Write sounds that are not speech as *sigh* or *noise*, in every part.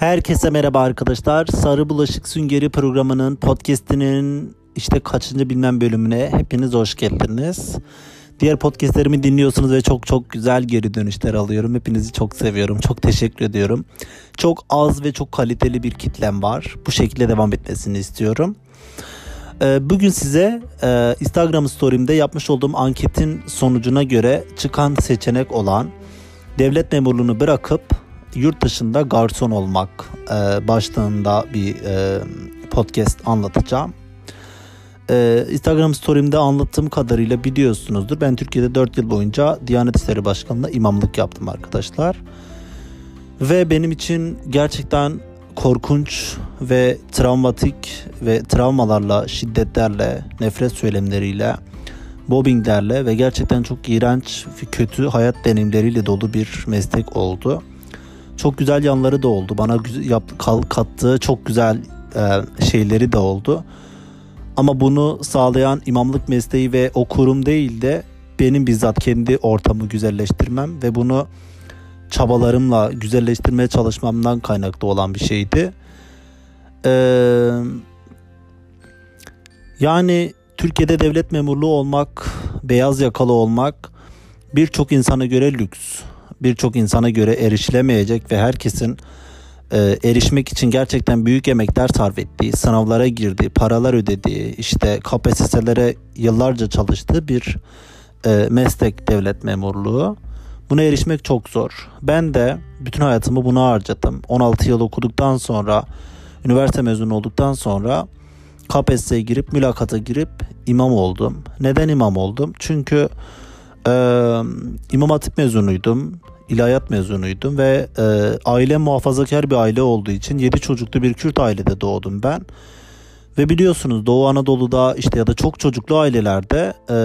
Herkese merhaba arkadaşlar. Sarı Bulaşık Süngeri programının podcast'inin işte kaçıncı bilmem bölümüne hepiniz hoş geldiniz. Diğer podcastlerimi dinliyorsunuz ve çok çok güzel geri dönüşler alıyorum. Hepinizi çok seviyorum. Çok teşekkür ediyorum. Çok az ve çok kaliteli bir kitlem var. Bu şekilde devam etmesini istiyorum. Ee, bugün size e, Instagram story'imde yapmış olduğum anketin sonucuna göre çıkan seçenek olan devlet memurluğunu bırakıp yurt dışında garson olmak e, başlığında bir e, podcast anlatacağım. E, Instagram story'imde anlattığım kadarıyla biliyorsunuzdur. Ben Türkiye'de 4 yıl boyunca Diyanet İşleri Başkanı'nda imamlık yaptım arkadaşlar. Ve benim için gerçekten korkunç ve travmatik ve travmalarla, şiddetlerle, nefret söylemleriyle, mobbinglerle ve gerçekten çok iğrenç kötü hayat deneyimleriyle dolu bir meslek oldu. Çok güzel yanları da oldu. Bana yap, kattığı çok güzel e, şeyleri de oldu. Ama bunu sağlayan imamlık mesleği ve o kurum değil de benim bizzat kendi ortamı güzelleştirmem ve bunu çabalarımla güzelleştirmeye çalışmamdan kaynaklı olan bir şeydi. Ee, yani Türkiye'de devlet memurluğu olmak, beyaz yakalı olmak birçok insana göre lüks birçok insana göre erişilemeyecek ve herkesin e, erişmek için gerçekten büyük emekler sarf ettiği, sınavlara girdiği, paralar ödediği, işte KPSS'lere yıllarca çalıştığı bir e, meslek devlet memurluğu. Buna erişmek çok zor. Ben de bütün hayatımı buna harcadım. 16 yıl okuduktan sonra, üniversite mezunu olduktan sonra KPSS'ye girip, mülakata girip imam oldum. Neden imam oldum? Çünkü e, İmam Hatip mezunuydum ilahiyat mezunuydum ve e, ailem muhafazakar bir aile olduğu için 7 çocuklu bir Kürt ailede doğdum ben. Ve biliyorsunuz Doğu Anadolu'da işte ya da çok çocuklu ailelerde e,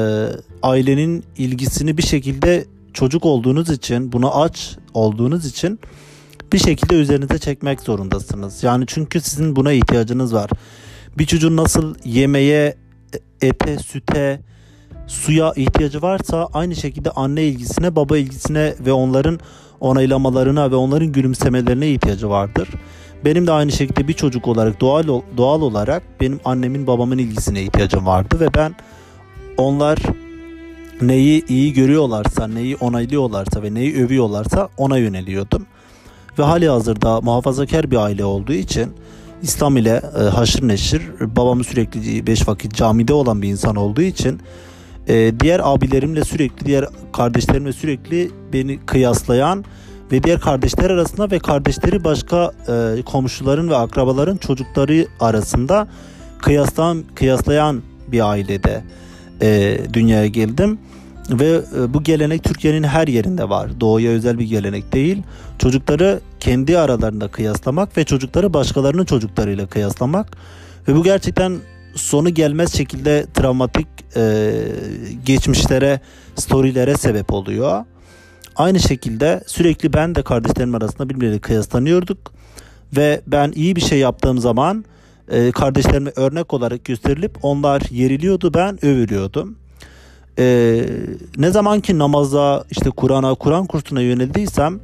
ailenin ilgisini bir şekilde çocuk olduğunuz için buna aç olduğunuz için bir şekilde üzerinize çekmek zorundasınız. Yani çünkü sizin buna ihtiyacınız var. Bir çocuğun nasıl yemeğe, ete, süte, suya ihtiyacı varsa aynı şekilde anne ilgisine, baba ilgisine ve onların onaylamalarına ve onların gülümsemelerine ihtiyacı vardır. Benim de aynı şekilde bir çocuk olarak doğal doğal olarak benim annemin babamın ilgisine ihtiyacım vardı ve ben onlar neyi iyi görüyorlarsa, neyi onaylıyorlarsa ve neyi övüyorlarsa ona yöneliyordum. Ve hali hazırda muhafazakar bir aile olduğu için İslam ile e, haşır neşir babamı sürekli beş vakit camide olan bir insan olduğu için e, diğer abilerimle sürekli diğer kardeşlerimle sürekli beni kıyaslayan ve diğer kardeşler arasında ve kardeşleri başka e, komşuların ve akrabaların çocukları arasında kıyaslayan kıyaslayan bir ailede e, dünyaya geldim ve e, bu gelenek Türkiye'nin her yerinde var. Doğuya özel bir gelenek değil. Çocukları kendi aralarında kıyaslamak ve çocukları başkalarının çocuklarıyla kıyaslamak ve bu gerçekten sonu gelmez şekilde travmatik e, geçmişlere, storylere sebep oluyor. Aynı şekilde sürekli ben de kardeşlerim arasında birbirleriyle kıyaslanıyorduk ve ben iyi bir şey yaptığım zaman e, kardeşlerime örnek olarak gösterilip onlar yeriliyordu ben övülüyordum. E, ne zaman ki namaza işte Kur'an'a Kur'an kursuna yöneldiysem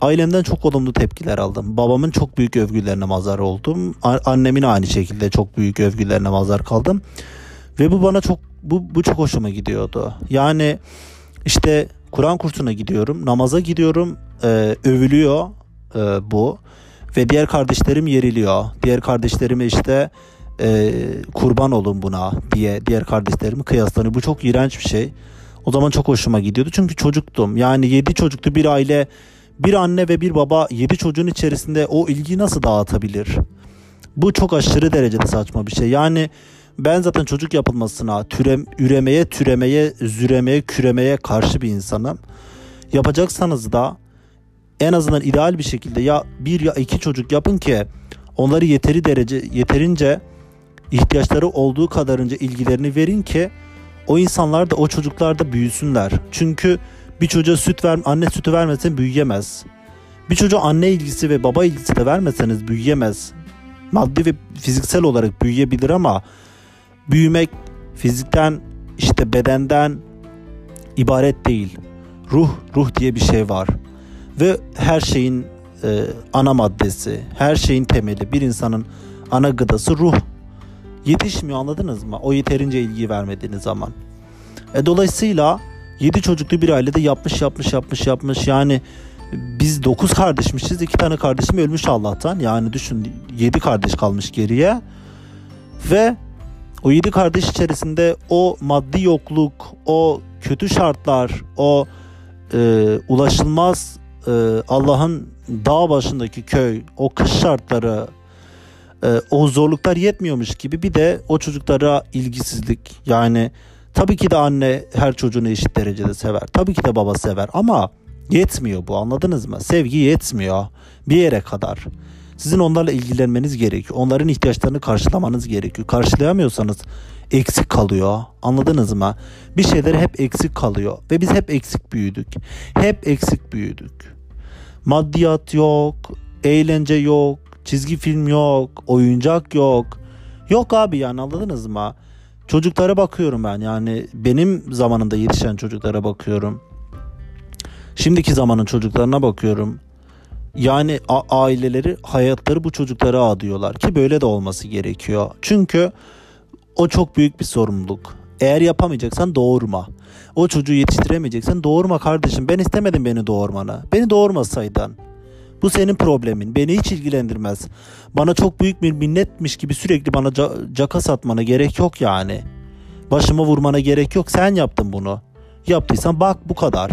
ailemden çok olumlu tepkiler aldım. Babamın çok büyük övgülerine mazhar oldum. Annemin aynı şekilde çok büyük övgülerine mazhar kaldım. Ve bu bana çok bu, bu çok hoşuma gidiyordu. Yani işte Kur'an kursuna gidiyorum, namaza gidiyorum, e, övülüyor e, bu ve diğer kardeşlerim yeriliyor. Diğer kardeşlerime işte e, kurban olun buna diye diğer kardeşlerimi kıyaslanıyor. Bu çok iğrenç bir şey. O zaman çok hoşuma gidiyordu çünkü çocuktum. Yani yedi çocuklu bir aile bir anne ve bir baba yedi çocuğun içerisinde o ilgiyi nasıl dağıtabilir? Bu çok aşırı derecede saçma bir şey. Yani ben zaten çocuk yapılmasına, türem, üremeye, türemeye, züremeye, küremeye karşı bir insanım. Yapacaksanız da en azından ideal bir şekilde ya bir ya iki çocuk yapın ki onları yeteri derece yeterince ihtiyaçları olduğu kadarınca ilgilerini verin ki o insanlar da o çocuklar da büyüsünler. Çünkü bir çocuğa süt ver, anne sütü vermesen büyüyemez. Bir çocuğa anne ilgisi ve baba ilgisi de vermeseniz büyüyemez. Maddi ve fiziksel olarak büyüyebilir ama büyümek fizikten işte bedenden ibaret değil. Ruh, ruh diye bir şey var. Ve her şeyin e, ana maddesi, her şeyin temeli, bir insanın ana gıdası ruh. Yetişmiyor anladınız mı? O yeterince ilgi vermediğiniz zaman. E, dolayısıyla 7 çocuklu bir ailede yapmış yapmış yapmış yapmış yani biz 9 kardeşmişiz. 2 tane kardeşim ölmüş Allah'tan. Yani düşün 7 kardeş kalmış geriye. Ve o 7 kardeş içerisinde o maddi yokluk, o kötü şartlar, o e, ulaşılmaz e, Allah'ın dağ başındaki köy, o kış şartları, e, o zorluklar yetmiyormuş gibi bir de o çocuklara ilgisizlik yani tabii ki de anne her çocuğunu eşit derecede sever. Tabii ki de baba sever ama yetmiyor bu anladınız mı? Sevgi yetmiyor bir yere kadar. Sizin onlarla ilgilenmeniz gerekiyor. Onların ihtiyaçlarını karşılamanız gerekiyor. Karşılayamıyorsanız eksik kalıyor. Anladınız mı? Bir şeyler hep eksik kalıyor ve biz hep eksik büyüdük. Hep eksik büyüdük. Maddiyat yok, eğlence yok, çizgi film yok, oyuncak yok. Yok abi yani anladınız mı? Çocuklara bakıyorum ben yani benim zamanında yetişen çocuklara bakıyorum. Şimdiki zamanın çocuklarına bakıyorum. Yani aileleri hayatları bu çocuklara adıyorlar ki böyle de olması gerekiyor. Çünkü o çok büyük bir sorumluluk. Eğer yapamayacaksan doğurma. O çocuğu yetiştiremeyeceksen doğurma kardeşim. Ben istemedim beni doğurmanı. Beni doğurmasaydın. Bu senin problemin. Beni hiç ilgilendirmez. Bana çok büyük bir minnetmiş gibi sürekli bana ca- caka satmana gerek yok yani. Başıma vurmana gerek yok. Sen yaptın bunu. Yaptıysan bak bu kadar.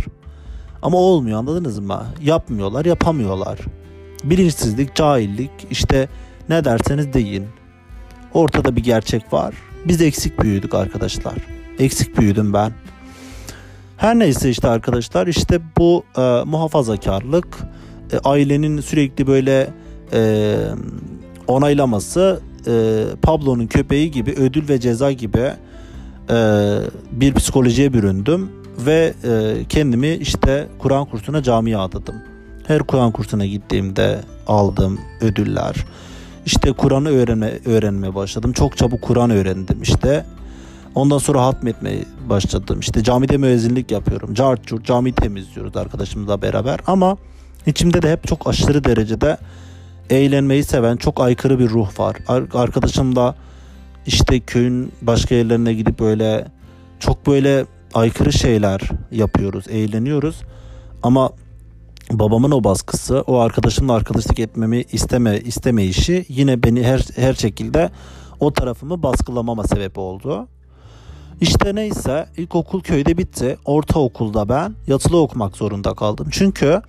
Ama olmuyor anladınız mı? Yapmıyorlar, yapamıyorlar. Bilinçsizlik, cahillik, işte ne derseniz deyin. Ortada bir gerçek var. Biz eksik büyüdük arkadaşlar. Eksik büyüdüm ben. Her neyse işte arkadaşlar işte bu e, muhafazakarlık e, ailenin sürekli böyle e, onaylaması e, Pablo'nun köpeği gibi ödül ve ceza gibi e, bir psikolojiye büründüm ve e, kendimi işte Kur'an kursuna camiye adadım. Her Kur'an kursuna gittiğimde aldığım ödüller. İşte Kur'an'ı öğrenme, öğrenmeye başladım. Çok çabuk Kur'an öğrendim işte. Ondan sonra hatmetmeye başladım. İşte camide müezzinlik yapıyorum. Cart curt cami temizliyoruz arkadaşımızla beraber. Ama içimde de hep çok aşırı derecede eğlenmeyi seven çok aykırı bir ruh var. Arkadaşımla işte köyün başka yerlerine gidip böyle çok böyle aykırı şeyler yapıyoruz, eğleniyoruz. Ama babamın o baskısı, o arkadaşımla arkadaşlık etmemi isteme isteme işi yine beni her her şekilde o tarafımı baskılamama sebep oldu. İşte neyse ilkokul köyde bitti. Ortaokulda ben yatılı okumak zorunda kaldım. Çünkü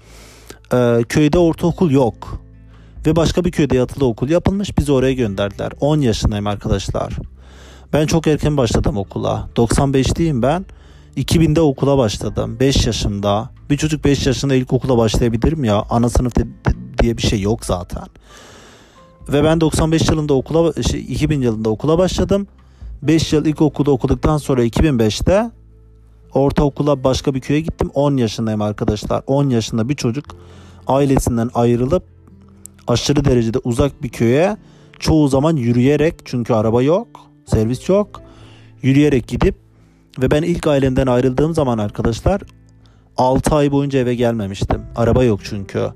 e, köyde ortaokul yok. Ve başka bir köyde yatılı okul yapılmış. Bizi oraya gönderdiler. 10 yaşındayım arkadaşlar. Ben çok erken başladım okula. 95'liyim ben. 2000'de okula başladım. 5 yaşında. Bir çocuk 5 yaşında ilkokula başlayabilir mi ya? Ana sınıf diye bir şey yok zaten. Ve ben 95 yılında okula, şey, 2000 yılında okula başladım. 5 yıl ilkokulda okuduktan sonra 2005'te ortaokula başka bir köye gittim. 10 yaşındayım arkadaşlar. 10 yaşında bir çocuk ailesinden ayrılıp aşırı derecede uzak bir köye çoğu zaman yürüyerek çünkü araba yok, servis yok. Yürüyerek gidip ve ben ilk ailemden ayrıldığım zaman arkadaşlar 6 ay boyunca eve gelmemiştim. Araba yok çünkü.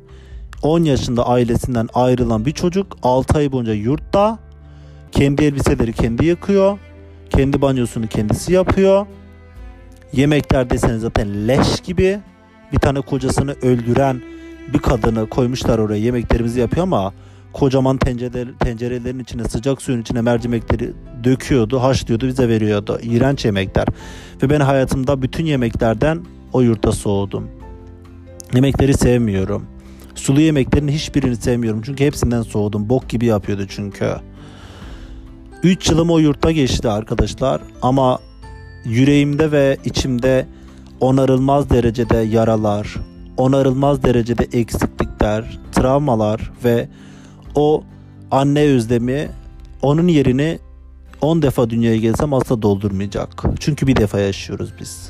10 yaşında ailesinden ayrılan bir çocuk 6 ay boyunca yurtta kendi elbiseleri kendi yıkıyor. Kendi banyosunu kendisi yapıyor. Yemekler deseniz zaten leş gibi. Bir tane kocasını öldüren bir kadını koymuşlar oraya yemeklerimizi yapıyor ama kocaman tencere, tencerelerin içine sıcak suyun içine mercimekleri döküyordu, haşlıyordu, bize veriyordu. İğrenç yemekler. Ve ben hayatımda bütün yemeklerden o yurtta soğudum. Yemekleri sevmiyorum. Sulu yemeklerin hiçbirini sevmiyorum. Çünkü hepsinden soğudum. Bok gibi yapıyordu çünkü. 3 yılım o yurtta geçti arkadaşlar. Ama yüreğimde ve içimde onarılmaz derecede yaralar, onarılmaz derecede eksiklikler, travmalar ve o anne özlemi onun yerini 10 defa dünyaya gelsem asla doldurmayacak. Çünkü bir defa yaşıyoruz biz.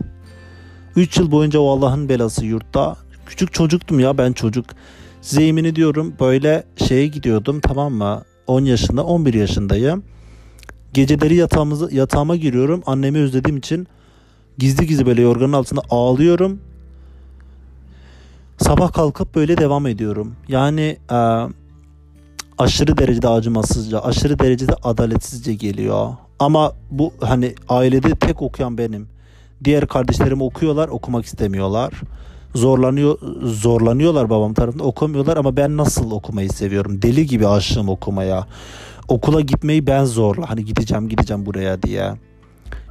3 yıl boyunca o Allah'ın belası yurtta. Küçük çocuktum ya ben çocuk. Size yemin ediyorum böyle şeye gidiyordum tamam mı? 10 yaşında 11 yaşındayım. Geceleri yatağımıza, yatağıma giriyorum. Annemi özlediğim için gizli gizli böyle yorganın altında ağlıyorum. sabah kalkıp böyle devam ediyorum. Yani e, aşırı derecede acımasızca, aşırı derecede adaletsizce geliyor. Ama bu hani ailede tek okuyan benim. Diğer kardeşlerim okuyorlar, okumak istemiyorlar. Zorlanıyor, zorlanıyorlar babam tarafından okumuyorlar ama ben nasıl okumayı seviyorum. Deli gibi aşığım okumaya. Okula gitmeyi ben zorla. Hani gideceğim, gideceğim buraya diye.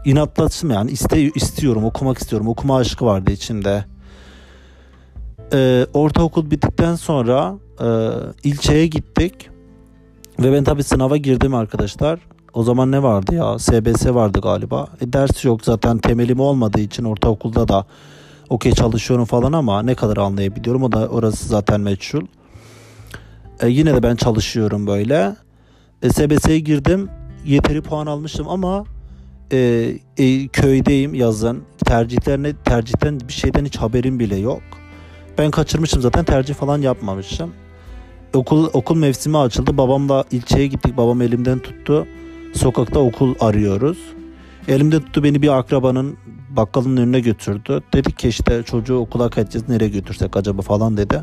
İnatlaşım yani iste, istiyorum, okumak istiyorum. Okuma aşkı vardı içimde. Ee, ortaokul bittikten sonra e, ilçeye gittik. Ve ben tabii sınava girdim arkadaşlar. O zaman ne vardı ya? SBS vardı galiba. E, ders yok zaten temelim olmadığı için ortaokulda da okey çalışıyorum falan ama ne kadar anlayabiliyorum o da orası zaten meçhul. E, yine de ben çalışıyorum böyle. SBS'ye girdim. Yeteri puan almıştım ama e, e, köydeyim yazın. Tercihlerine tercihten bir şeyden hiç haberim bile yok. Ben kaçırmışım zaten tercih falan yapmamışım. Okul okul mevsimi açıldı. Babamla ilçeye gittik. Babam elimden tuttu. Sokakta okul arıyoruz. Elimde tuttu beni bir akrabanın bakkalın önüne götürdü. Dedik ki işte çocuğu okula kaçacağız nereye götürsek acaba falan dedi.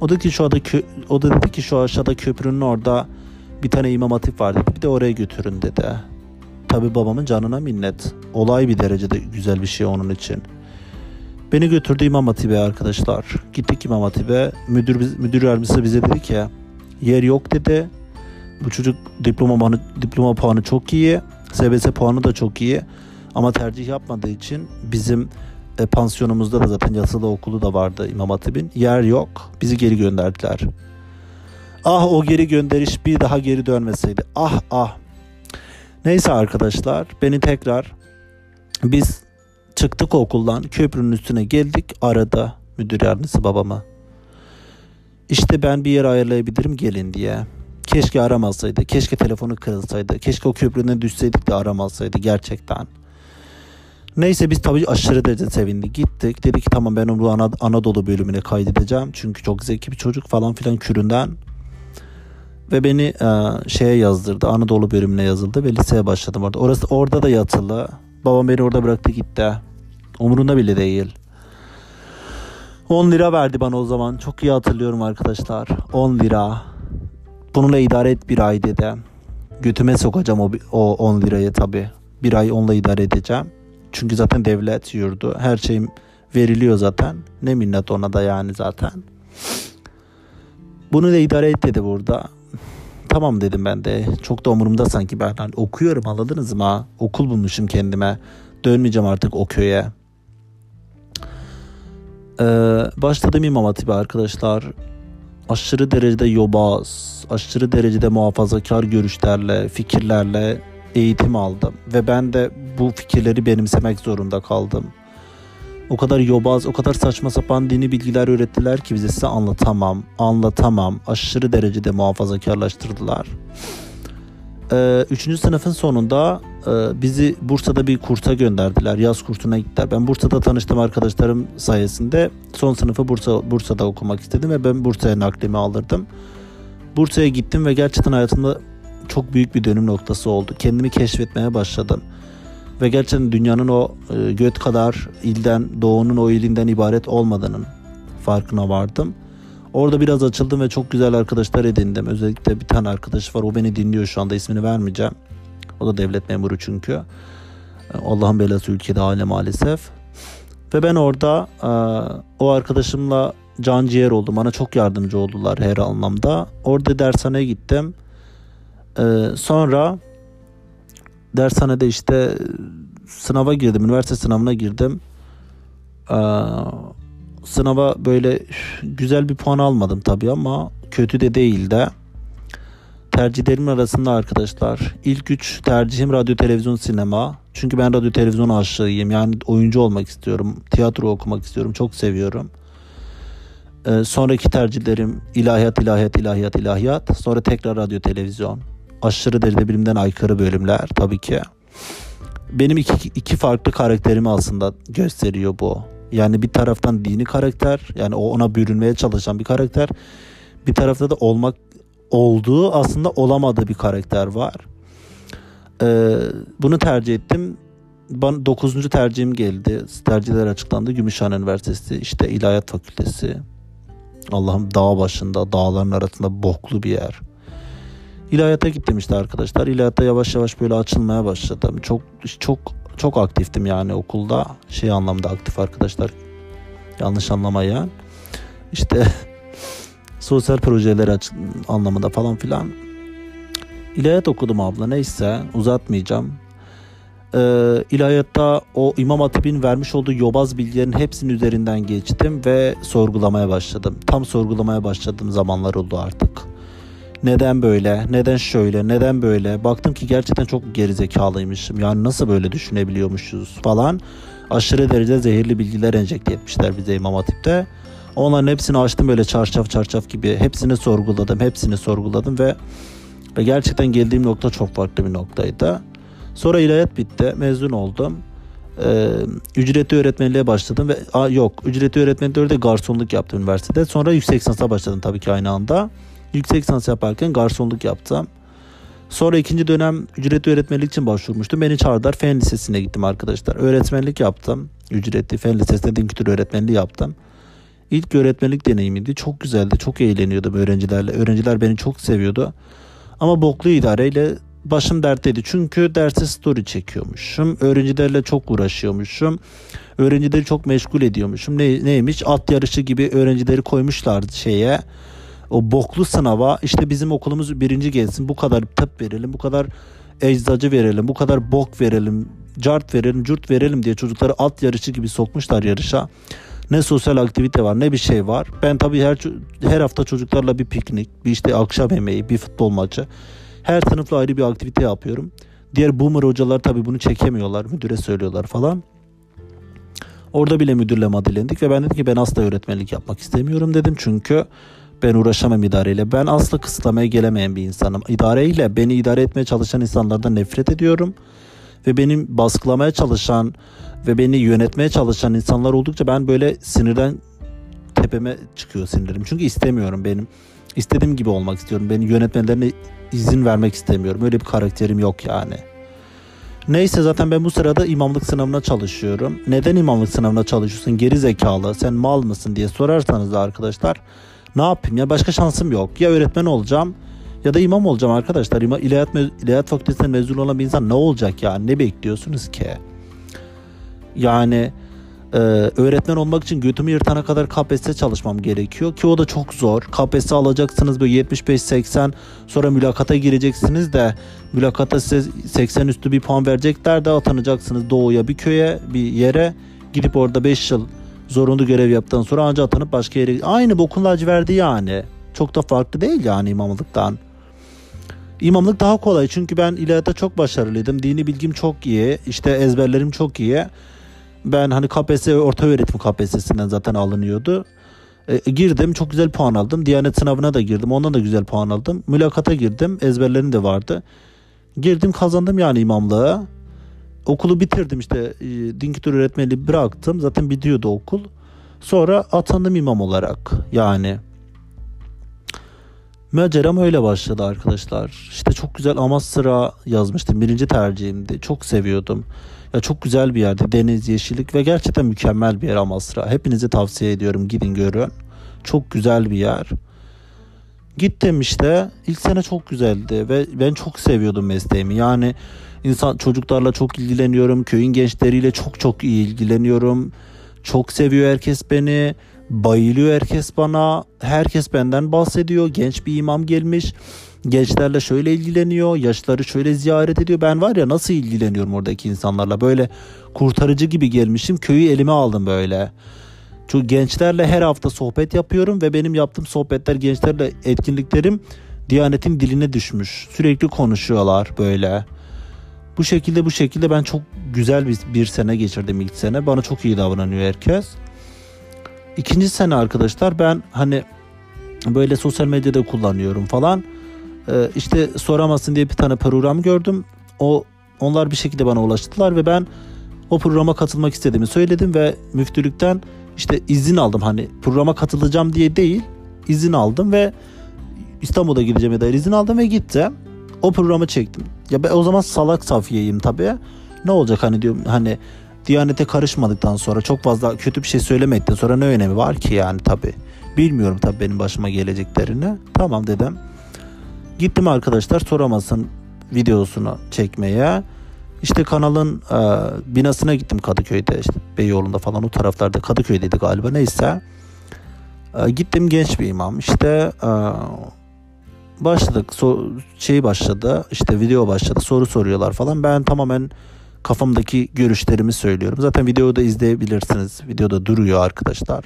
O dedi ki şu anda o da dedi ki şu aşağıda köprünün orada bir tane imam hatip var dedi. Bir de oraya götürün dedi. Tabi babamın canına minnet. Olay bir derecede güzel bir şey onun için. Beni götürdü İmam Hatip'e arkadaşlar. Gittik İmam Hatip'e. Müdür, müdür yardımcısı bize dedi ki yer yok dedi. Bu çocuk diploma puanı, diploma puanı çok iyi. SBS puanı da çok iyi. Ama tercih yapmadığı için bizim e, pansiyonumuzda da zaten yatılı okulu da vardı İmam Hatip'in. Yer yok. Bizi geri gönderdiler. Ah o geri gönderiş bir daha geri dönmeseydi. Ah ah. Neyse arkadaşlar beni tekrar biz çıktık okuldan köprünün üstüne geldik arada müdür yardımcısı babama. İşte ben bir yer ayarlayabilirim gelin diye. Keşke aramasaydı. Keşke telefonu kırılsaydı. Keşke o köprüden düşseydik de aramasaydı gerçekten. Neyse biz tabii aşırı derece sevindik. Gittik. Dedik ki tamam ben onu Ana, Anadolu bölümüne kaydedeceğim. Çünkü çok zeki bir çocuk falan filan küründen. Ve beni e, şeye yazdırdı. Anadolu bölümüne yazıldı ve liseye başladım orada. Orası orada da yatılı. Babam beni orada bıraktı gitti. Umurunda bile değil. 10 lira verdi bana o zaman. Çok iyi hatırlıyorum arkadaşlar. 10 lira. Bununla idare et bir ay dedi. Götüme sokacağım o, o 10 lirayı tabi. Bir ay onunla idare edeceğim. Çünkü zaten devlet yurdu. Her şeyim veriliyor zaten. Ne minnet ona da yani zaten. Bunu da idare et dedi burada. Tamam dedim ben de. Çok da umurumda sanki ben hani okuyorum anladınız mı? Okul bulmuşum kendime. Dönmeyeceğim artık o köye. Ee, başladım İmam Hatip'e arkadaşlar. Aşırı derecede yobaz, aşırı derecede muhafazakar görüşlerle, fikirlerle eğitim aldım. Ve ben de bu fikirleri benimsemek zorunda kaldım. O kadar yobaz, o kadar saçma sapan dini bilgiler öğrettiler ki bize size anlatamam, anlatamam. Aşırı derecede muhafazakarlaştırdılar. Ee, üçüncü sınıfın sonunda e, bizi Bursa'da bir kursa gönderdiler. Yaz kursuna gittiler. Ben Bursa'da tanıştım arkadaşlarım sayesinde. Son sınıfı Bursa Bursa'da okumak istedim ve ben Bursa'ya naklimi aldırdım. Bursa'ya gittim ve gerçekten hayatımda çok büyük bir dönüm noktası oldu. Kendimi keşfetmeye başladım. Ve gerçekten dünyanın o e, göt kadar ilden, doğunun o ilinden ibaret olmadığının farkına vardım. Orada biraz açıldım ve çok güzel arkadaşlar edindim. Özellikle bir tane arkadaş var. O beni dinliyor şu anda. ismini vermeyeceğim. O da devlet memuru çünkü. Allah'ın belası ülkede hale maalesef. Ve ben orada e, o arkadaşımla can ciğer oldum. Bana çok yardımcı oldular her anlamda. Orada dershaneye gittim. E, sonra dershanede işte sınava girdim. Üniversite sınavına girdim. Ee, sınava böyle güzel bir puan almadım tabii ama kötü de değil de. Tercihlerim arasında arkadaşlar ilk üç tercihim radyo televizyon sinema. Çünkü ben radyo televizyon aşığıyım. Yani oyuncu olmak istiyorum. Tiyatro okumak istiyorum. Çok seviyorum. Ee, sonraki tercihlerim ilahiyat, ilahiyat, ilahiyat, ilahiyat. Sonra tekrar radyo televizyon. Aşırı derecede bilimden aykırı bölümler tabii ki. Benim iki, iki farklı karakterimi aslında gösteriyor bu. Yani bir taraftan dini karakter yani o ona bürünmeye çalışan bir karakter. Bir tarafta da olmak olduğu aslında olamadığı bir karakter var. Ee, bunu tercih ettim. bana 9. tercihim geldi. Tercihler açıklandı. Gümüşhane Üniversitesi, işte İlahiyat Fakültesi. Allah'ım dağ başında, dağların arasında boklu bir yer. İlahiyata gittim işte arkadaşlar. İlahiyatta yavaş yavaş böyle açılmaya başladım. Çok çok çok aktiftim yani okulda. Şey anlamda aktif arkadaşlar. Yanlış anlamayın. İşte *laughs* sosyal projeler anlamında falan filan. İlahiyat okudum abla neyse uzatmayacağım. Ee, ilahiyatta o İmam Hatip'in vermiş olduğu yobaz bilgilerin hepsinin üzerinden geçtim ve sorgulamaya başladım. Tam sorgulamaya başladığım zamanlar oldu artık. Neden böyle? Neden şöyle? Neden böyle? Baktım ki gerçekten çok gerizekalıymışım. Yani nasıl böyle düşünebiliyormuşuz falan. Aşırı derece zehirli bilgiler enjekte etmişler bize İmam Hatip'te. Onların hepsini açtım böyle çarşaf çarşaf gibi. Hepsini sorguladım. Hepsini sorguladım ve ve gerçekten geldiğim nokta çok farklı bir noktaydı. Sonra ilahiyat bitti. Mezun oldum. Ee, ücretli öğretmenliğe başladım ve a, yok ücretli öğretmenlikte de garsonluk yaptım üniversitede. Sonra yüksek lisansa başladım tabii ki aynı anda. Yüksek lisans yaparken garsonluk yaptım. Sonra ikinci dönem ücretli öğretmenlik için başvurmuştum. Beni çağırdılar. Fen Lisesi'ne gittim arkadaşlar. Öğretmenlik yaptım. Ücretli Fen Lisesi'nde din kültürü öğretmenliği yaptım. İlk öğretmenlik deneyimiydi. Çok güzeldi. Çok eğleniyordum öğrencilerle. Öğrenciler beni çok seviyordu. Ama boklu idareyle başım dertteydi. Çünkü derse story çekiyormuşum. Öğrencilerle çok uğraşıyormuşum. Öğrencileri çok meşgul ediyormuşum. Ne, neymiş? At yarışı gibi öğrencileri koymuşlardı şeye. O boklu sınava işte bizim okulumuz birinci gelsin. Bu kadar tıp verelim. Bu kadar eczacı verelim. Bu kadar bok verelim. Cart verelim. Curt verelim diye çocukları at yarışı gibi sokmuşlar yarışa. Ne sosyal aktivite var ne bir şey var. Ben tabii her her hafta çocuklarla bir piknik, bir işte akşam yemeği, bir futbol maçı. Her sınıfla ayrı bir aktivite yapıyorum. Diğer boomer hocalar tabii bunu çekemiyorlar. Müdüre söylüyorlar falan. Orada bile müdürle madilendik ve ben dedim ki ben asla öğretmenlik yapmak istemiyorum dedim. Çünkü ben uğraşamam idareyle. Ben asla kısıtlamaya gelemeyen bir insanım. İdareyle beni idare etmeye çalışan insanlardan nefret ediyorum. Ve benim baskılamaya çalışan ve beni yönetmeye çalışan insanlar oldukça ben böyle sinirden tepeme çıkıyor sinirlerim. Çünkü istemiyorum benim. istediğim gibi olmak istiyorum. Beni yönetmelerine izin vermek istemiyorum. Öyle bir karakterim yok yani. Neyse zaten ben bu sırada imamlık sınavına çalışıyorum. Neden imamlık sınavına çalışıyorsun? Geri zekalı, sen mal mısın diye sorarsanız da arkadaşlar ne yapayım ya başka şansım yok. Ya öğretmen olacağım ya da imam olacağım arkadaşlar. İma, ilahiyat, ilahiyat fakültesinden mezun olan bir insan ne olacak yani? Ne bekliyorsunuz ki? Yani e, öğretmen olmak için götümü yırtana kadar KPSS çalışmam gerekiyor ki o da çok zor. KPSS alacaksınız böyle 75-80 sonra mülakata gireceksiniz de mülakata size 80 üstü bir puan verecekler de atanacaksınız doğuya bir köye bir yere gidip orada 5 yıl zorunlu görev yaptıktan sonra ancak atanıp başka yere aynı bokun laciverdi yani. Çok da farklı değil yani imamlıktan. İmamlık daha kolay çünkü ben ilahiyatta çok başarılıydım. Dini bilgim çok iyi. işte ezberlerim çok iyi. Ben hani KPSS orta öğretim KPSS'sinden zaten alınıyordu. E, girdim çok güzel puan aldım. Diyanet sınavına da girdim. Ondan da güzel puan aldım. Mülakata girdim. Ezberlerim de vardı. Girdim kazandım yani imamlığı. Okulu bitirdim işte. E, din kültürü öğretmenliği bıraktım. Zaten bitiyordu okul. Sonra atandım imam olarak. Yani Maceram öyle başladı arkadaşlar. İşte çok güzel Amasra yazmıştım. Birinci tercihimdi. Çok seviyordum. Ya çok güzel bir yerdi. Deniz, yeşillik ve gerçekten mükemmel bir yer Amasra. Hepinize tavsiye ediyorum. Gidin görün. Çok güzel bir yer. Gittim işte. İlk sene çok güzeldi ve ben çok seviyordum mesleğimi. Yani insan çocuklarla çok ilgileniyorum. Köyün gençleriyle çok çok iyi ilgileniyorum. Çok seviyor herkes beni. Bayılıyor herkes bana. Herkes benden bahsediyor. Genç bir imam gelmiş. Gençlerle şöyle ilgileniyor. Yaşları şöyle ziyaret ediyor. Ben var ya nasıl ilgileniyorum oradaki insanlarla. Böyle kurtarıcı gibi gelmişim. Köyü elime aldım böyle. Çünkü gençlerle her hafta sohbet yapıyorum ve benim yaptığım sohbetler gençlerle etkinliklerim Diyanetin diline düşmüş. Sürekli konuşuyorlar böyle. Bu şekilde bu şekilde ben çok güzel bir, bir sene geçirdim ilk sene. Bana çok iyi davranıyor herkes. İkinci sene arkadaşlar ben hani böyle sosyal medyada kullanıyorum falan. Ee, işte soramazsın diye bir tane program gördüm. O onlar bir şekilde bana ulaştılar ve ben o programa katılmak istediğimi söyledim ve müftülükten işte izin aldım. Hani programa katılacağım diye değil izin aldım ve İstanbul'a gideceğime dair izin aldım ve gittim. O programı çektim. Ya ben o zaman salak safiyeyim tabii. Ne olacak hani diyorum hani Diyanete karışmadıktan sonra çok fazla kötü bir şey söylemekten sonra ne önemi var ki yani tabi. Bilmiyorum tabi benim başıma geleceklerini. Tamam dedim. Gittim arkadaşlar soramasın videosunu çekmeye. İşte kanalın e, binasına gittim Kadıköy'de işte Beyoğlu'nda falan o taraflarda Kadıköy'deydi galiba neyse. E, gittim genç bir imam işte e, başladık so, şey başladı işte video başladı soru soruyorlar falan ben tamamen kafamdaki görüşlerimi söylüyorum. Zaten videoda izleyebilirsiniz. Videoda duruyor arkadaşlar.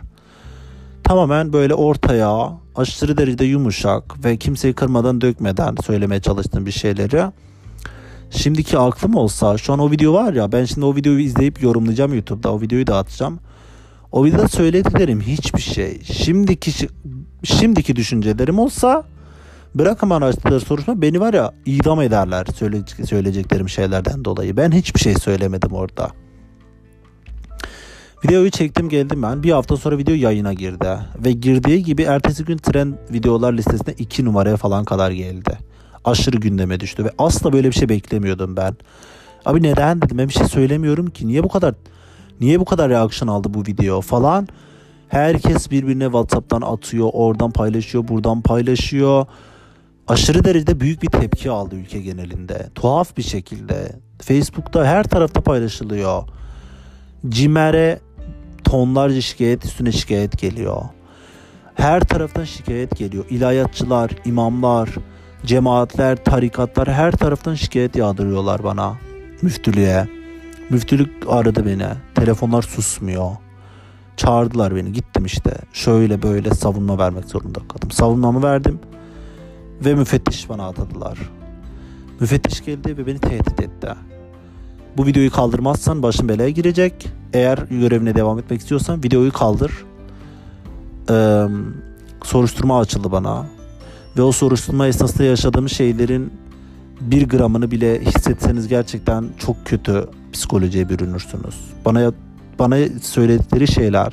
Tamamen böyle ortaya aşırı derecede yumuşak ve kimseyi kırmadan dökmeden söylemeye çalıştığım bir şeyleri şimdiki aklım olsa şu an o video var ya ben şimdi o videoyu izleyip yorumlayacağım YouTube'da o videoyu da atacağım. O videoda söylediklerim hiçbir şey. Şimdiki şimdiki düşüncelerim olsa Bırakın bana açtıkları soruşturma beni var ya idam ederler söyleyeceklerim şeylerden dolayı. Ben hiçbir şey söylemedim orada. Videoyu çektim geldim ben. Bir hafta sonra video yayına girdi. Ve girdiği gibi ertesi gün trend videolar listesine 2 numaraya falan kadar geldi. Aşırı gündeme düştü ve asla böyle bir şey beklemiyordum ben. Abi neden dedim ben bir şey söylemiyorum ki. Niye bu kadar niye bu kadar reaksiyon aldı bu video falan. Herkes birbirine WhatsApp'tan atıyor, oradan paylaşıyor, buradan paylaşıyor aşırı derecede büyük bir tepki aldı ülke genelinde. Tuhaf bir şekilde. Facebook'ta her tarafta paylaşılıyor. Cimer'e tonlarca şikayet üstüne şikayet geliyor. Her taraftan şikayet geliyor. İlahiyatçılar, imamlar, cemaatler, tarikatlar her taraftan şikayet yağdırıyorlar bana. Müftülüğe. Müftülük aradı beni. Telefonlar susmuyor. Çağırdılar beni. Gittim işte. Şöyle böyle savunma vermek zorunda kaldım. Savunmamı verdim ve müfettiş bana atadılar. Müfettiş geldi ve beni tehdit etti. Bu videoyu kaldırmazsan başın belaya girecek. Eğer görevine devam etmek istiyorsan videoyu kaldır. Ee, soruşturma açıldı bana. Ve o soruşturma esnasında yaşadığım şeylerin bir gramını bile hissetseniz gerçekten çok kötü psikolojiye bürünürsünüz. Bana bana söyledikleri şeyler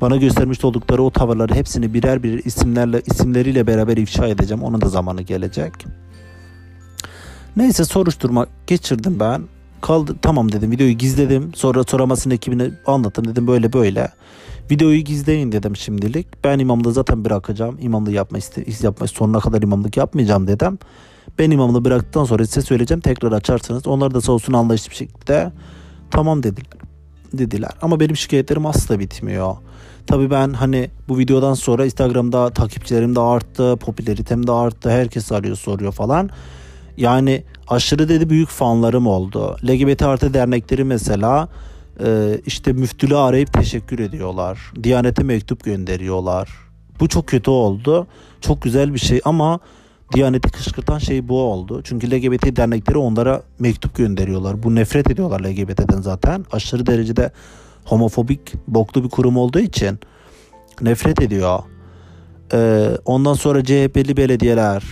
bana göstermiş oldukları o tavırları hepsini birer birer isimlerle isimleriyle beraber ifşa edeceğim. Onun da zamanı gelecek. Neyse soruşturma geçirdim ben. Kaldı tamam dedim videoyu gizledim. Sonra soramasının ekibine anlattım dedim böyle böyle. Videoyu gizleyin dedim şimdilik. Ben imamlığı zaten bırakacağım. İmamlığı yapma iste yapma sonuna kadar imamlık yapmayacağım dedim. Ben imamlığı bıraktıktan sonra size söyleyeceğim tekrar açarsınız. Onlar da sağ olsun anlayışlı bir şekilde tamam dediler. Dediler. Ama benim şikayetlerim asla bitmiyor. Tabi ben hani bu videodan sonra Instagram'da takipçilerim de arttı, popülaritem de arttı. Herkes arıyor soruyor falan. Yani aşırı dedi büyük fanlarım oldu. LGBT artı dernekleri mesela e, işte müftülüğü arayıp teşekkür ediyorlar. Diyanete mektup gönderiyorlar. Bu çok kötü oldu. Çok güzel bir şey ama Diyaneti kışkırtan şey bu oldu. Çünkü LGBT dernekleri onlara mektup gönderiyorlar. Bu nefret ediyorlar LGBT'den zaten. Aşırı derecede homofobik, boklu bir kurum olduğu için nefret ediyor. Ee, ondan sonra CHP'li belediyeler,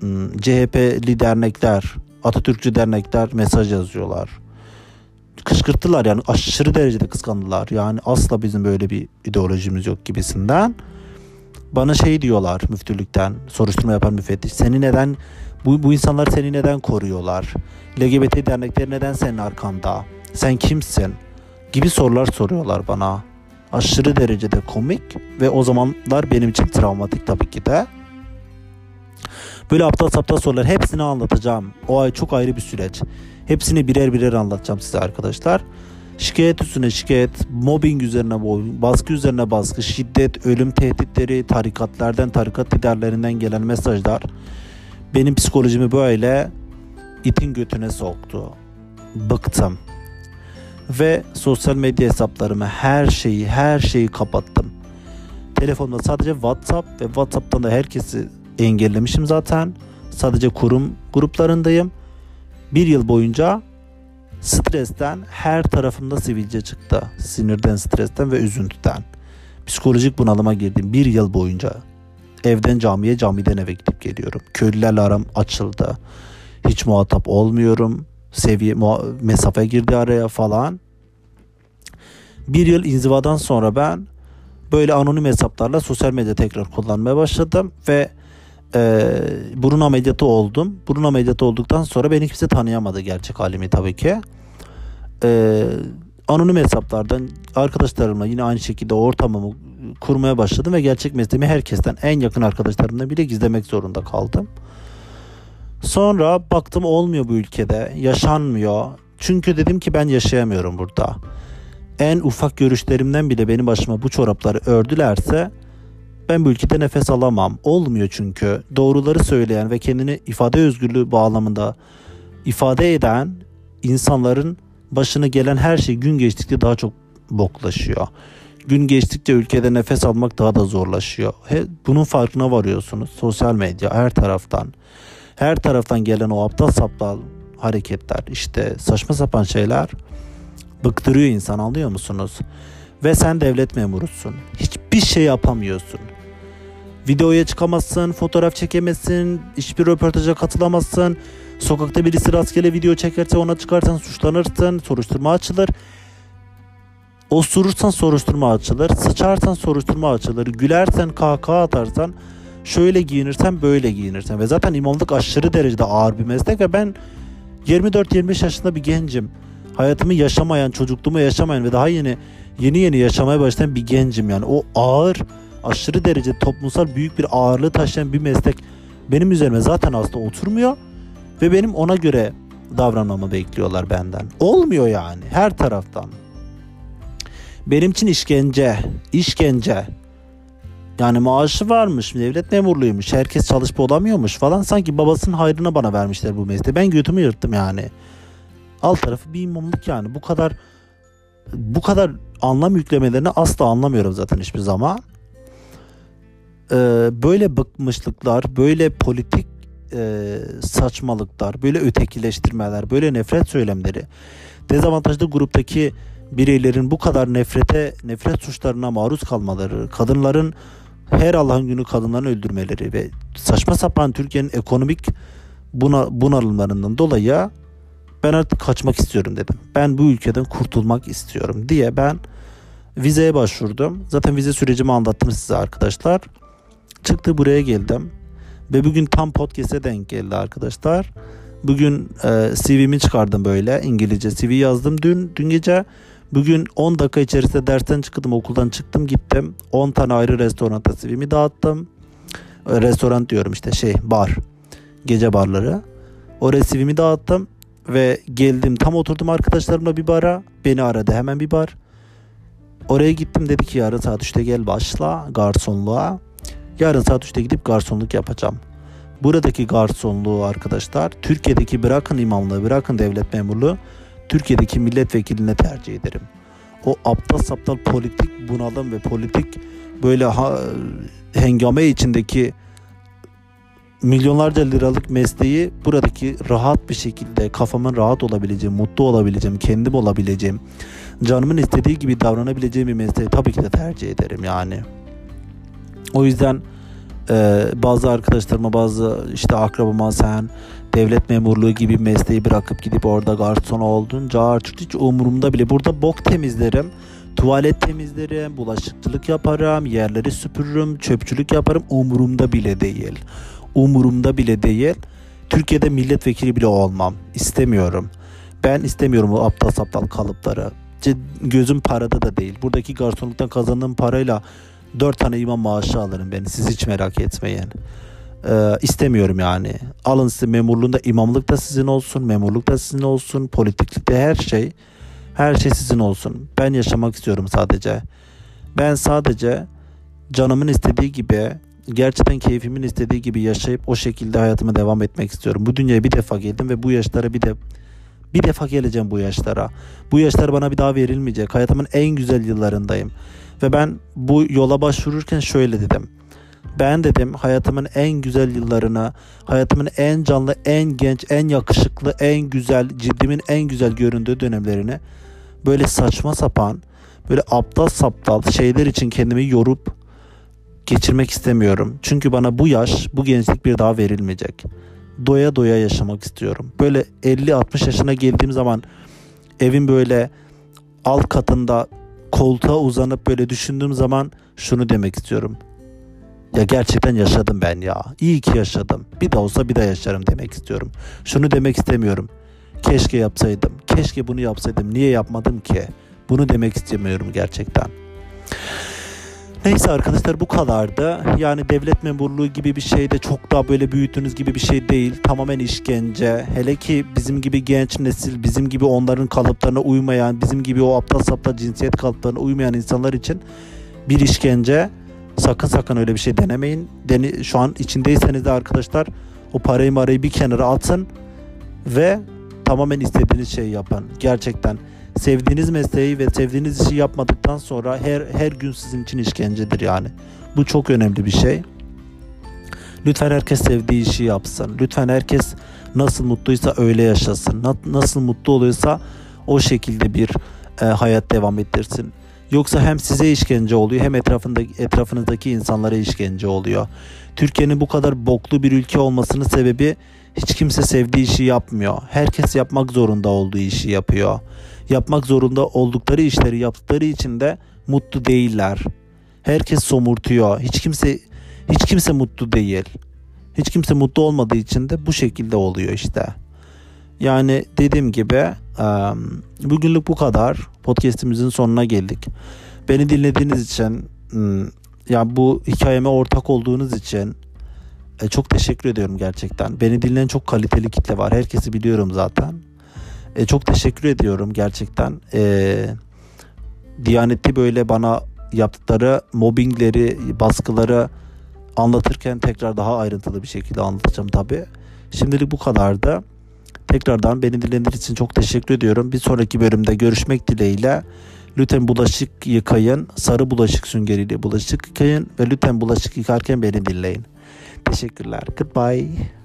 hmm, CHP'li dernekler, Atatürkçü dernekler mesaj yazıyorlar. Kışkırttılar yani aşırı derecede kıskandılar. Yani asla bizim böyle bir ideolojimiz yok gibisinden. Bana şey diyorlar müftülükten soruşturma yapan müfettiş. Seni neden bu, bu insanlar seni neden koruyorlar? LGBT dernekleri neden senin arkanda? Sen kimsin? Gibi sorular soruyorlar bana. Aşırı derecede komik ve o zamanlar benim için travmatik tabii ki de. Böyle aptal saptal sorular hepsini anlatacağım. O ay çok ayrı bir süreç. Hepsini birer birer anlatacağım size arkadaşlar. Şikayet üstüne şikayet, mobbing üzerine baskı üzerine baskı, şiddet, ölüm tehditleri, tarikatlardan, tarikat liderlerinden gelen mesajlar benim psikolojimi böyle itin götüne soktu. Bıktım ve sosyal medya hesaplarımı her şeyi her şeyi kapattım. Telefonumda sadece WhatsApp ve WhatsApp'tan da herkesi engellemişim zaten. Sadece kurum gruplarındayım. Bir yıl boyunca stresten her tarafımda sivilce çıktı. Sinirden, stresten ve üzüntüden. Psikolojik bunalıma girdim bir yıl boyunca. Evden camiye, camiden eve gidip geliyorum. Köylülerle aram açıldı. Hiç muhatap olmuyorum seviye mesafe girdi araya falan. Bir yıl inzivadan sonra ben böyle anonim hesaplarla sosyal medya tekrar kullanmaya başladım ve Ee, burun ameliyatı oldum. Burun ameliyatı olduktan sonra beni kimse tanıyamadı gerçek halimi tabii ki. Ee, anonim hesaplardan arkadaşlarımla yine aynı şekilde ortamımı kurmaya başladım ve gerçek mesleğimi herkesten en yakın arkadaşlarımdan bile gizlemek zorunda kaldım. Sonra baktım olmuyor bu ülkede, yaşanmıyor. Çünkü dedim ki ben yaşayamıyorum burada. En ufak görüşlerimden bile benim başıma bu çorapları ördülerse ben bu ülkede nefes alamam. Olmuyor çünkü. Doğruları söyleyen ve kendini ifade özgürlüğü bağlamında ifade eden insanların başına gelen her şey gün geçtikçe daha çok boklaşıyor. Gün geçtikçe ülkede nefes almak daha da zorlaşıyor. Bunun farkına varıyorsunuz. Sosyal medya her taraftan. Her taraftan gelen o aptal saptal hareketler işte saçma sapan şeyler bıktırıyor insan anlıyor musunuz? Ve sen devlet memurusun. Hiçbir şey yapamıyorsun. Videoya çıkamazsın, fotoğraf çekemezsin, hiçbir röportaja katılamazsın. Sokakta birisi rastgele video çekerse ona çıkarsan suçlanırsın, soruşturma açılır. Osurursan soruşturma açılır, sıçarsan soruşturma açılır, gülersen kahkaha atarsan, şöyle giyinirsen böyle giyinirsen. Ve zaten imamlık aşırı derecede ağır bir meslek ve ben 24-25 yaşında bir gencim. Hayatımı yaşamayan, çocukluğumu yaşamayan ve daha yeni yeni yeni yaşamaya başlayan bir gencim yani. O ağır, aşırı derece toplumsal büyük bir ağırlığı taşıyan bir meslek benim üzerime zaten aslında oturmuyor ve benim ona göre davranmamı bekliyorlar benden. Olmuyor yani her taraftan. Benim için işkence, işkence. Yani maaşı varmış, devlet memurluymuş, herkes çalışıp olamıyormuş falan. Sanki babasının hayrına bana vermişler bu mesleği. Ben götümü yırttım yani. Alt tarafı bir imamlık yani. Bu kadar bu kadar anlam yüklemelerini asla anlamıyorum zaten hiçbir zaman. Ee, böyle bıkmışlıklar, böyle politik e, saçmalıklar, böyle ötekileştirmeler, böyle nefret söylemleri, dezavantajlı gruptaki bireylerin bu kadar nefrete, nefret suçlarına maruz kalmaları, kadınların her Allah'ın günü kadınlarını öldürmeleri ve saçma sapan Türkiye'nin ekonomik buna, bunalımlarından dolayı ben artık kaçmak istiyorum dedim. Ben bu ülkeden kurtulmak istiyorum diye ben vizeye başvurdum. Zaten vize sürecimi anlattım size arkadaşlar. Çıktı buraya geldim. Ve bugün tam podcast'e denk geldi arkadaşlar. Bugün e, CV'mi çıkardım böyle İngilizce CV yazdım dün dün gece. Bugün 10 dakika içerisinde dersten çıktım okuldan çıktım gittim. 10 tane ayrı restoranda CV'mi dağıttım. E, restoran diyorum işte şey bar. Gece barları. O CV'mi dağıttım ve geldim tam oturdum arkadaşlarımla bir bara. Beni aradı hemen bir bar. Oraya gittim dedi ki yarın saat 3'te gel başla garsonluğa. Yarın saat 3'te gidip garsonluk yapacağım. Buradaki garsonluğu arkadaşlar Türkiye'deki bırakın imamlığı bırakın devlet memurluğu Türkiye'deki milletvekiline tercih ederim. O aptal saptal politik bunalım ve politik böyle ha, hengame içindeki milyonlarca liralık mesleği buradaki rahat bir şekilde kafamın rahat olabileceğim, mutlu olabileceğim, kendim olabileceğim, canımın istediği gibi davranabileceğim bir mesleği tabii ki de tercih ederim yani. O yüzden e, bazı arkadaşlarıma bazı işte akrabama sen devlet memurluğu gibi mesleği bırakıp gidip orada garson oldun. Artık hiç umurumda bile. Burada bok temizlerim. Tuvalet temizlerim, bulaşıkçılık yaparım, yerleri süpürürüm, çöpçülük yaparım. Umurumda bile değil. Umurumda bile değil. Türkiye'de milletvekili bile olmam. İstemiyorum. Ben istemiyorum o aptal saptal kalıpları. Gözüm parada da değil. Buradaki garsonluktan kazandığım parayla Dört tane imam maaşı alırım ben. Siz hiç merak etmeyin. Ee, istemiyorum yani. Alın size memurluğunda imamlık da sizin olsun, memurluk da sizin olsun, politiklikte her şey her şey sizin olsun. Ben yaşamak istiyorum sadece. Ben sadece canımın istediği gibi gerçekten keyfimin istediği gibi yaşayıp o şekilde hayatıma devam etmek istiyorum. Bu dünyaya bir defa geldim ve bu yaşlara bir de bir defa geleceğim bu yaşlara. Bu yaşlar bana bir daha verilmeyecek. Hayatımın en güzel yıllarındayım. Ve ben bu yola başvururken şöyle dedim. Ben dedim hayatımın en güzel yıllarına, hayatımın en canlı, en genç, en yakışıklı, en güzel, ciddimin en güzel göründüğü dönemlerini böyle saçma sapan, böyle aptal saptal şeyler için kendimi yorup geçirmek istemiyorum. Çünkü bana bu yaş, bu gençlik bir daha verilmeyecek. Doya doya yaşamak istiyorum. Böyle 50-60 yaşına geldiğim zaman evin böyle alt katında koltuğa uzanıp böyle düşündüğüm zaman şunu demek istiyorum. Ya gerçekten yaşadım ben ya. İyi ki yaşadım. Bir de olsa bir de yaşarım demek istiyorum. Şunu demek istemiyorum. Keşke yapsaydım. Keşke bunu yapsaydım. Niye yapmadım ki? Bunu demek istemiyorum gerçekten. Neyse arkadaşlar bu kadardı. Yani devlet memurluğu gibi bir şey de çok daha böyle büyüttüğünüz gibi bir şey değil. Tamamen işkence. Hele ki bizim gibi genç nesil, bizim gibi onların kalıplarına uymayan, bizim gibi o aptal saptal cinsiyet kalıplarına uymayan insanlar için bir işkence. Sakın sakın öyle bir şey denemeyin. Deni, şu an içindeyseniz de arkadaşlar o parayı marayı bir kenara atın ve tamamen istediğiniz şeyi yapın. Gerçekten sevdiğiniz mesleği ve sevdiğiniz işi yapmadıktan sonra her her gün sizin için işkencedir yani. Bu çok önemli bir şey. Lütfen herkes sevdiği işi yapsın. Lütfen herkes nasıl mutluysa öyle yaşasın. Nasıl mutlu oluyorsa o şekilde bir e, hayat devam ettirsin. Yoksa hem size işkence oluyor hem etrafında etrafınızdaki insanlara işkence oluyor. Türkiye'nin bu kadar boklu bir ülke olmasının sebebi hiç kimse sevdiği işi yapmıyor. Herkes yapmak zorunda olduğu işi yapıyor. Yapmak zorunda oldukları işleri yaptıkları için de mutlu değiller. Herkes somurtuyor. Hiç kimse hiç kimse mutlu değil. Hiç kimse mutlu olmadığı için de bu şekilde oluyor işte. Yani dediğim gibi bugünlük bu kadar. Podcast'imizin sonuna geldik. Beni dinlediğiniz için ya bu hikayeme ortak olduğunuz için e, çok teşekkür ediyorum gerçekten. Beni dinleyen çok kaliteli kitle var. Herkesi biliyorum zaten. E, çok teşekkür ediyorum gerçekten. E, Diyanetli böyle bana yaptıkları mobbingleri, baskıları anlatırken tekrar daha ayrıntılı bir şekilde anlatacağım tabi. Şimdilik bu kadardı. Tekrardan beni dinlediğiniz için çok teşekkür ediyorum. Bir sonraki bölümde görüşmek dileğiyle. Lütfen bulaşık yıkayın. Sarı bulaşık süngeriyle bulaşık yıkayın. Ve lütfen bulaşık yıkarken beni dinleyin. Teşekkürler. Goodbye.